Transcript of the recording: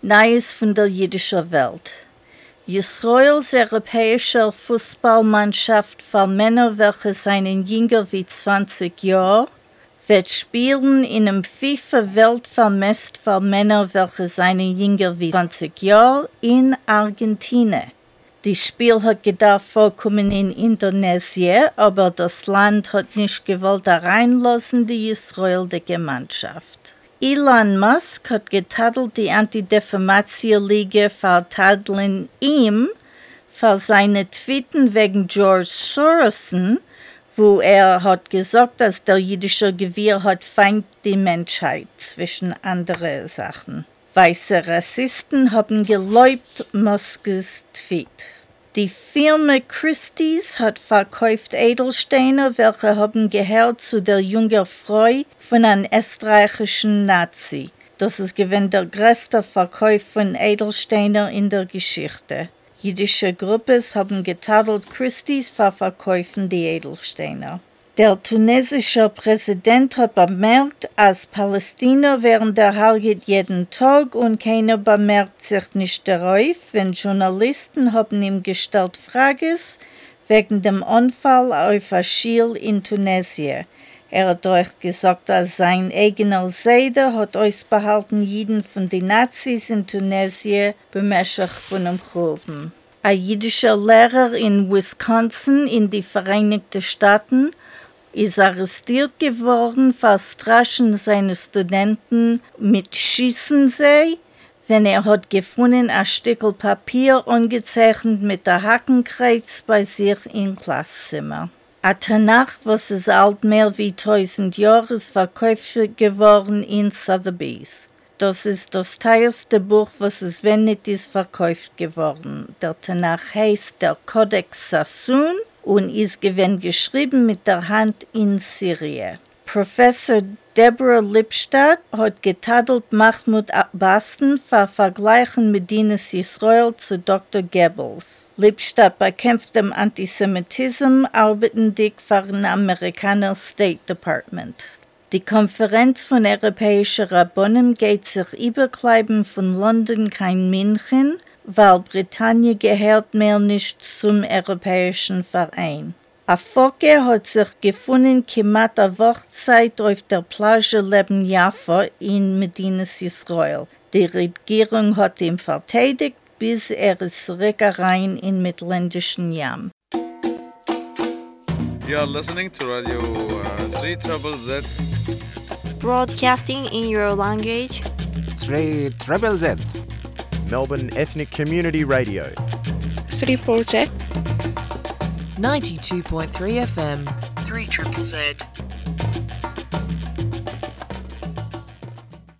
Neues von der jüdischen Welt. Israels europäischer Fußballmannschaft für Männer, welche seien jünger wie 20 Jahre, wird spielen in einem FIFA-Weltvermest für Männer, welche seien jünger wie 20 Jahre, in Argentinien. Die Spiel hat gedacht vorkommen in Indonesien, aber das Land hat nicht gewollt reinlassen, die israelische Mannschaft. Elon Musk hat getadelt die Anti-Defamation-Liga vertadeln ihm für seine Tweeten wegen George Sorosen, wo er hat gesagt, dass der jüdische Gewirr hat feind die Menschheit zwischen andere Sachen. Weiße Rassisten haben geläubt Muskes Tweet. Die Firma Christie's hat verkauft Edelsteine, welche haben gehört zu der jungen Frau von einem österreichischen Nazi. Das ist gewinn der größte Verkauf von Edelsteinen in der Geschichte. Jüdische Gruppen haben getadelt Christie's für Verkäufen die Edelsteine. Der tunesische Präsident hat bemerkt, als Palästina während der Halget jeden Tag und keiner bemerkt sich nicht darauf, wenn Journalisten haben ihm gestellt Fragen wegen dem Unfall auf Achille in Tunesien. Er hat euch gesagt, dass sein eigener Seide hat ausbehalten jeden von den Nazis in Tunesien bemächtigt von dem Gruben. Ein jüdischer Lehrer in Wisconsin in die Vereinigten Staaten ist arrestiert geworden, verstraschen seine Studenten mit Schießen sie, wenn er hat gefunden ein Stückel Papier ungezeichnet mit der Hackenkreuz bei sich im Klasszimmer. A Tanach, was ist alt mehr wie tausend Jahre, ist verkauft geworden in Sotheby's. Das ist das teuerste Buch, was es nicht ist verkauft geworden. Der Tanach heißt der Codex Sassoon und ist gewinn geschrieben mit der Hand in Syrien. Professor Deborah Lipstadt hat getadelt Mahmoud Abbasten für Vergleichen mit Dinas Israel zu Dr. Goebbels. Lipstadt bekämpft den Antisemitismus, arbeiten dick für den Amerikaner State Department. Die Konferenz von europäischen Rabbonen geht sich überkleiben von London kein München, weil Britannien gehört mehr nicht zum Europäischen Verein. A Fokke hat sich gefunden kemat a Wochzeit auf der Plage Leben Jaffa in Medinas Israel. Die Regierung hat ihn verteidigt, bis er ist zurückgerein in mittelländischen Jam. You are listening to Radio uh, 3 Trouble Z. Broadcasting in your language. 3 Treble Z. Melbourne Ethnic Community Radio. 3 Project. 92.3 FM. 3 Triple Z.